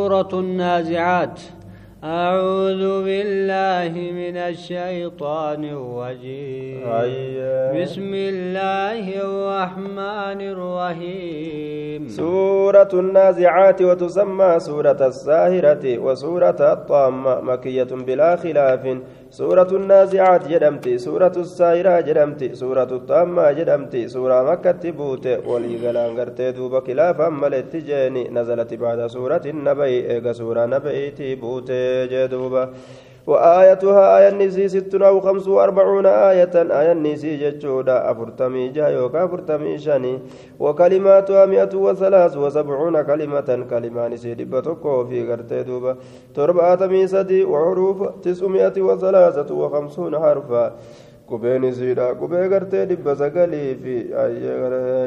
سورة النازعات. أعوذ بالله من الشيطان الرجيم. أيه. بسم الله الرحمن الرحيم. سورة النازعات وتسمى سورة الساهرة وسورة الطامة مكية بلا خلاف. سورة النازعات جدمتي سورة الساهرة جدمتي سورة الطامة جدمتي سورة مكة بوت ولي غلان دوبا خلافا ملت نزلت بعد سورة النبي إيغا سورة نبي بوت جدوبا وآيتها آية النسي ست أو خمس وأربعون آية. آية النسي جتشودا أفرتمي جايوكا أفرتمي شاني. وكلماتها مئة وثلاث وسبعون كلمة. كلمة نسي دبتكو في غرتي دوبا. تربعة ميسدي وحروف تسعمائة وثلاثة وخمسون حرفا. qubeen isiidha qubee gartee dhibba sagalii fi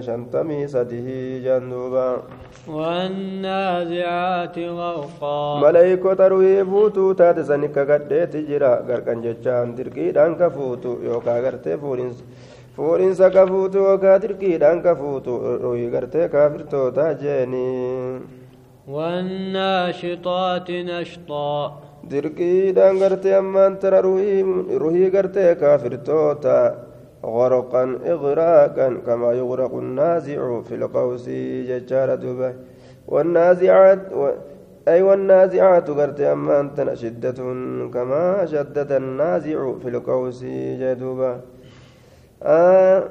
shantamii sadii jaan duuba والنازعات غرقا maleeykota ruhii fuutuu taate sani kakadheeti jira garqan jechaan dirqiidhaan ka fuutu yookaa gartee fuudhinsa ka fuutu yookaa dirqiidhaan ka fuutu ruhii gartee kaafirtoota jeeni والناشطات نشطا dirqiidhaan gartee ammaan tana ruhii gartee kaafirtoota. غرقا إغراقا كما يغرق النازع في القوس ججارة دبي والنازعات و... أي والنازعات قرت أما أنت شدة كما شدد النازع في القوس جدوبا آه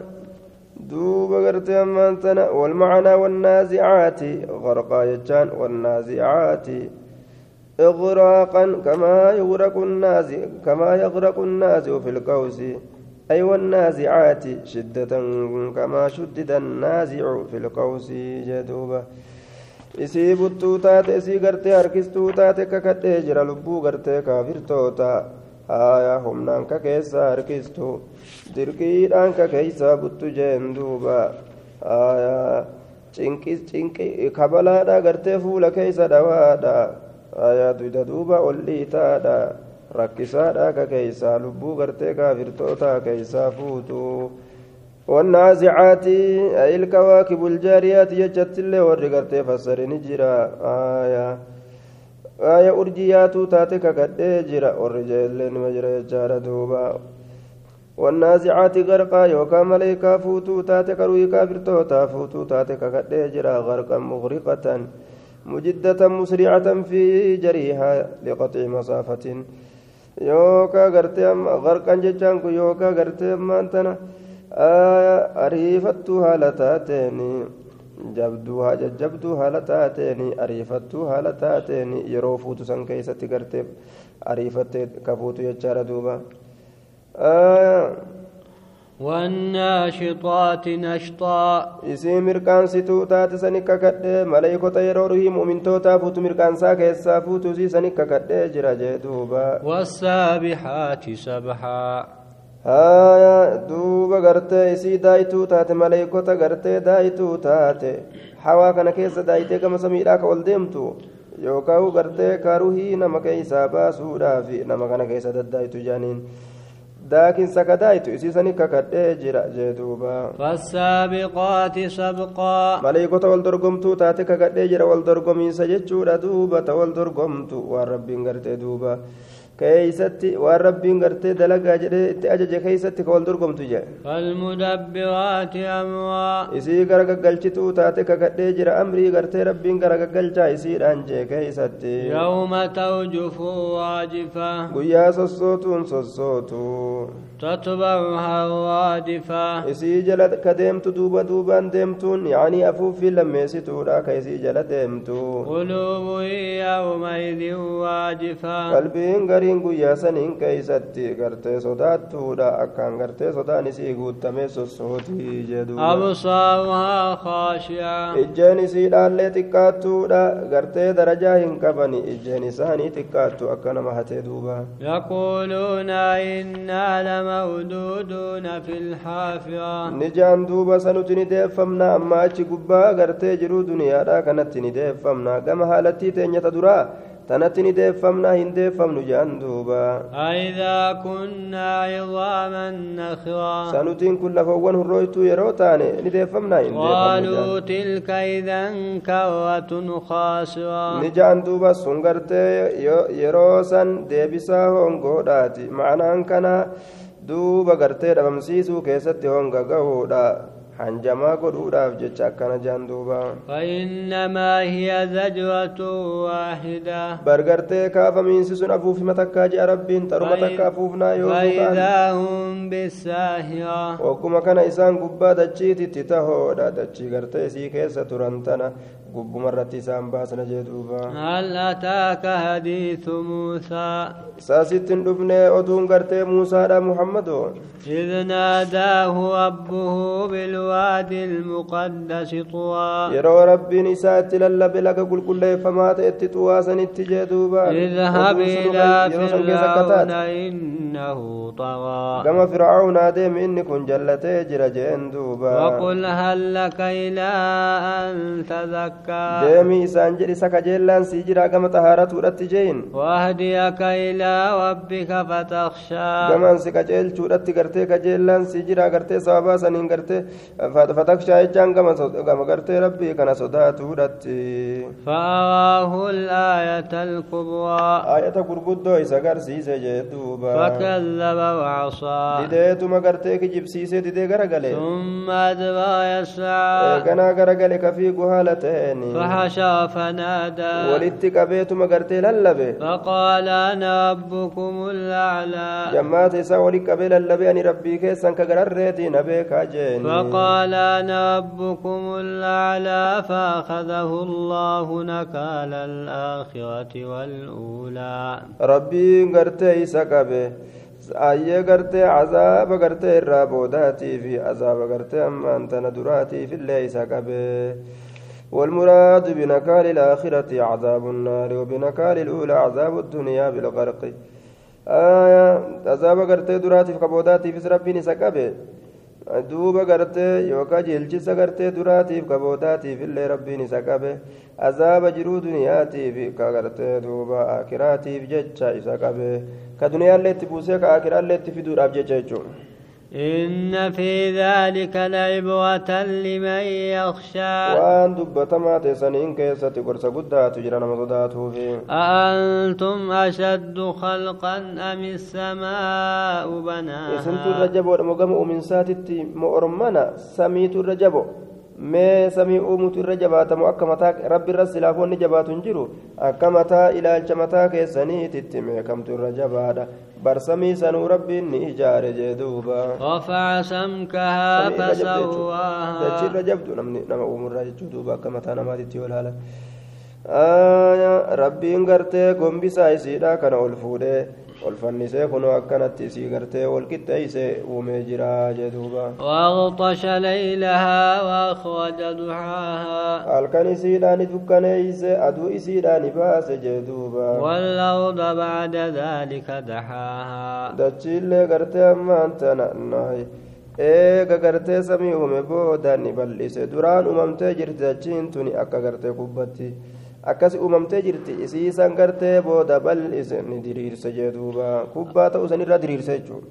دوبا قرت أما أنت والمعنى والنازعات غرقا يجان والنازعات إغراقا كما يغرق النازع كما يغرق النازع في القوس أي والنازعات شدة كما شدد النازع في القوس جدوبا isii buttuu taate isii gartee harkistuu taate kakadhee jira lubbuu gartee kaafirtoota haya humnaan ka keessa harkistu dirqiidhaan ka keeysaa buttu jeen duuba haya cinqi kabalaadha gartee fuula keeysa dhawaadha haya duyda duuba ol dhiitaadha rakkisaadha ka keeysaa lubbuu gartee kaafirtoota keeysaa fuutu والنازعات أي الكواكب الجاريات يجت اللي ورقرت فسرني جرا آية آية أرجيات تاتك قد جرا والرجال مجرى جار دوبا والنازعات غرقا يوكا ملائكة فوتو تاتك روي كافرتوتا فوتو تاتك قد جرا غرقا مغرقة مجدة مسرعة في جريها لقطع مسافة يوكا غرتي غرقا ججانكو يوكا غرتي أمانتنا ariifattuu haala taateen jabduu jajjabduu haala taateen ariifattuu haala taateen yeroo fuutu san keessatti garteef ariifattee ka fuutu jechaadha duuba والناشطات نشطا isii mirkaansituu taate sani kakadhe maleeykota yeroo ruhii mu'mintootaa fuutu mirkaansaa keessaa fuutu isii sani kakadhee jira jee duuba والسابحات سبحا duuba gartee isii daayituu taate maleeykota gartee daayituu taate hawaa kana keessa daayitee gama samiidhaa ka ol deemtu yookaan gartee karuhii nama keessaa baasuudhaaf nama kana keessa daddaayitu jaaniin isii sani kakadhee jira jee duuba فالسابقات سبقا maleeykota wal dorgomtuu taate kakadhee jira wal dorgomiinsa jechuudha duuba ta wal gartee dalagaa jedhee itti ajaje keeysatti ka wal dorgomtu jedhe فالمدبرات أمرا isii gara gaggalchituu taate kakadhee jira amrii gartee rabbiin gara gaggalchaa isiidhaan jee keeysatti يوم ترجف الراجفة guyyaa sossootuun sossootu تتبعها الرادفة jala ka deemtu duuba duubaan deemtuun yaanii afuuffii lammeessituudha ka isii jala deemtu قلوب يومئذ واجفة qalbiin gariin guyyaa saniin keeysatti gartee sodaattuudha akkaan gartee sodaan isii guuttame sossootii jedhuabsaamaa ijjeen isii dhaallee xiqqaattuudha gartee darajaa hin qabani. Ijjeen isaanii xiqqaattu akka nama hatee duuba yaquuluuna ni jaan duuba sanuti ni deeffamna amma achi gubbaa gartee jiruu duniyaadhaa kanatti ni deeffamna. Gama haalattii teenyata duraa? Tanatti ni deeffamna hin deeffamnu jedhan duuba أإذا كنا عظاما نخرا sanutiin kun lafawwan hurrooytuu yeroo taane ni deeffamna hin deeffamnu قالوا تلك إذا كرة خاسرة ni ja'an duuba sun gartee yo- yeroo san deebisaa hongoodhaati ma'anaan kana duuba gartee dhabamsiisuu keessatti honga gahuudha hanjamaa godhuudhaaf jecha akkana ja'an duuba فإنما هي زجرة واحدة bargartee kaafamiinsi sun afuufima takkaa ji'a rabbiin xaruma takka afuufnaa yoo duuban فإذا هم بالساهرة Ogguma kana isaan gubbaa dachiititti tahoodha dachii gartee isii keessa turan tana gubbuma irratti isaan baasna jee duuba هل أتاك حديث موسى isaasitti hin dhufne oduun gartee muusaadha muhammadoo إذ ناداه ربه الوادي المقدس طوى. يروى ربي نسات للا بلك كل كل فما تأتي اذهب إلى فرعون إنه طوى كما فرعون آدم انك جلت اجر جندوبا وقل هل لك إلى أن تزكى؟ دمي سانجري سكا جلا سيجرا كما تهارت ورت جين. إلى ربك فتخشى. كما سكا جلت ورت كرتي كجلا سيجرا كرتي صابا سنين كرتي jechaan gama so- gama gartee rabbii kana sodaatuudhatti فأراه الآية الكبرى gurguddoo isa garsiise jee duuba فكذب وعصى dideetuma gartee kijibsiisee didee garagale ثم أدبر يسعى garagale kafiigu haala ta'een فحشر فنادى walitti qabeetuma gartee lallabe فقال أنا ربكم الأعلى isaa walitti qabee lallabe ani rabbii keessan ka gararreetii na beekaa فقال أنا ربكم الأعلى فأخذه الله نكال الآخرة والأولى. gartee isa qabe ayyee gartee cazaaba gartee irraa boodaatii fi azaaba gartee ammaan tana duraatiif illee isa والمراد بنكال الآخرة عذاب النار وبنكال الأولى عذاب الدنيا بالغرق. آية عذاب قرتي دراتي في كبوداتي في ربي سكبه duuba gartee yookaan jeelchisa gartee duraatiif kaboodaatiif illee rabbiin isa qabe azaaba jiruu duniyaatiif ka gartee duuba akiraatiif jecha isa qabe ka duniyaallee itti buusee ka akiraallee itti fiduudhaaf jecha jechuudha. إن في ذلك لعبرة لمن يخشى. وأن دبتما تسنين كيسة قرص قدها تجرن مضداته في. أأنتم أشد خلقا أم السماء بناها إسنت الرجب ومقم من ساتتي مؤرمنا سميت الرجب. Mee samii uumutu irra jabaatamu akka mataa rabbi irra silaafoonni jabaatu hin jiru akka mataa ilaalcha mataa keessaniititti meekamtu irra jabaadha bar samii sanuu rabbiin ni ijaare jee duuba jabdu jechuudha. dachii فسواها irra jabdu namni nama uumurraa jechuu duuba akka mataa namaatitti yoo ilaalan rabbiin gartee gombisaa isiidha kana ol fuudhee gartee wal qixxeessee uumee jira jee duuba وأغطش ليلها وأخرج halkan isiidhaani dukkaneeyse aduu isiidhaani baase jee duuba والأرض بعد ذلك دحاها dachiillee gartee ammaan tana nahi eega gartee samii uume booda ni bal'ise duraan uumamtee jirti dachiin tuni akka gartee kubbatti akkas uumamtee jirti isiisan gartee booda bal'ise ni diriirse jee duuba kubbaa ta'uu sanirra diriirse jechuudha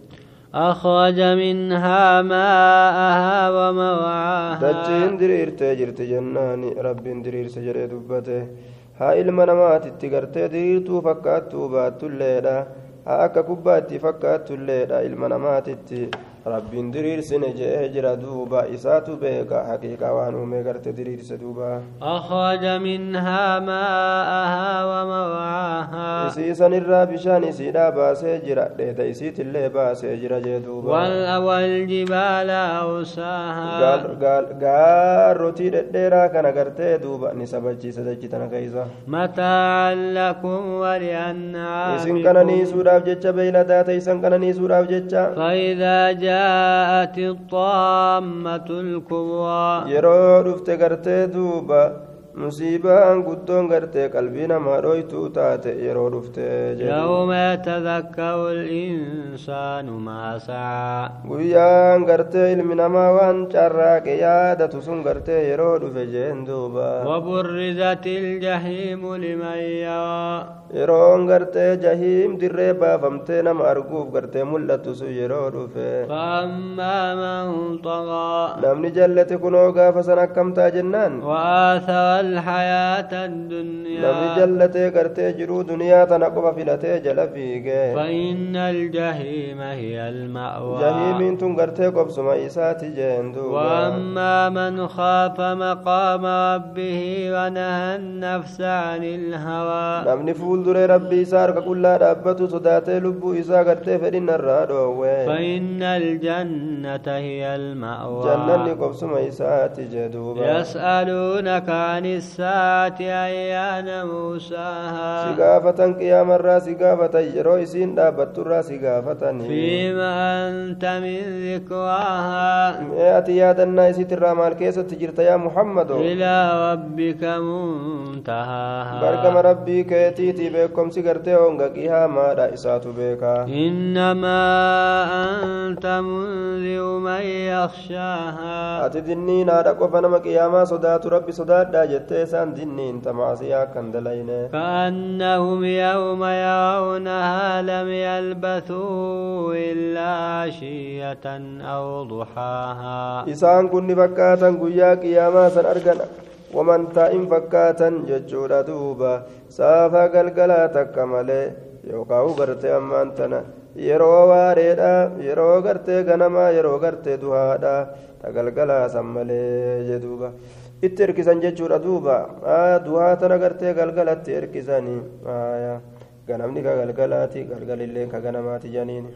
أخرج منها ماءها ومرعاها dachiin diriirtee jirti jennaani rabbiin diriirse jedhee dubbate haa ilma namaatitti gartee diriirtuu fakkaattuu baattulleedha haa akka kubbaatti fakkaatulleedha ilma namaatitti rabbiin diriirsine jedhee jira duuba isaatu beeka haqiiqaa waan uumee garte diriirse duuba أخرج منها ماءها ومرعاها isiisan irraa bishaan isiidhaa baasee jira dheeda isiitillee baasee jira jee duuba Gaal- gaal- gaarrotii dhedheeraa kana gartee duuba ni sabachiisa tana keeysa متاعا لكم isin ولأنعامكم qananiisuudhaaf jecha beeyladaa teeysan qananiisuudhaaf jecha فإذا جاءت الطامة الكبرى. يرو دفت دوبا musiibaan guddoon gartee qalbii namaa dhoytuu taate yeroo dhufte يتذكر الإنسان ما سعى guyyaan gartee ilmi namaa waan carraaqe yaadatu sun gartee yeroo dhufe jeen duuba وبرزت الجحيم لمن يرى yeroon gartee jahiim dirree baafamtee nama arguuf gartee mul'attu sun yeroo dhufe طغى namni jallate kunoo gaafa san akkamtaa jennaan الحياة الدنيا gartee jiruu duniyaa tana qofa filatee jala fiige فإن الجحيم هي المأوى tun gartee qobsuma isaati jeen duuba وأما من خاف مقام ربه ونهى النفس عن الهوى namni fuulduree rabbii isaa harka qullaa dhaabbatu sodaatee lubbuu isaa gartee fedhinnarraa dhoowwe فإن الجنة هي المأوى qobsuma isaati jee duuba يسألونك عن الساعة أيان موساها qiyaamarraa si gaafatan yeroo isiin dhaabbatturraa si gaafatani فيما أنت من ذكراها ati yaadannaa isiitirraa maal keessatti jirta yaa muhammado إلى ربك منتهاها rabbii keetiitii beekomsi gartee honga qiyaamaadha isaatu beekaa إنما أنت منذر من يخشاها haadha qofa nama qiyaamaa sodaatu rabbi sodaadhaa jettee isaan dinniin tamaasiyaa kan dalayne كأنهم يوم يرونها لم يلبثوا إلا عشية أو ضحاها guyyaa qiyaamaa san argan waman taa'in fakkaatan jechuudha duuba saafaa galgalaa takka malee yookaan gartee ammaan tana yeroo waareedha yeroo gartee ganamaa yeroo gartee duhaadha ta galgalaa san malee jedhuuba itti erkisan jechuudha duuba duhaa tana gartee galgalatti erkisanii ganamni ka galgalaati galgalillee ka ganamaati janiini.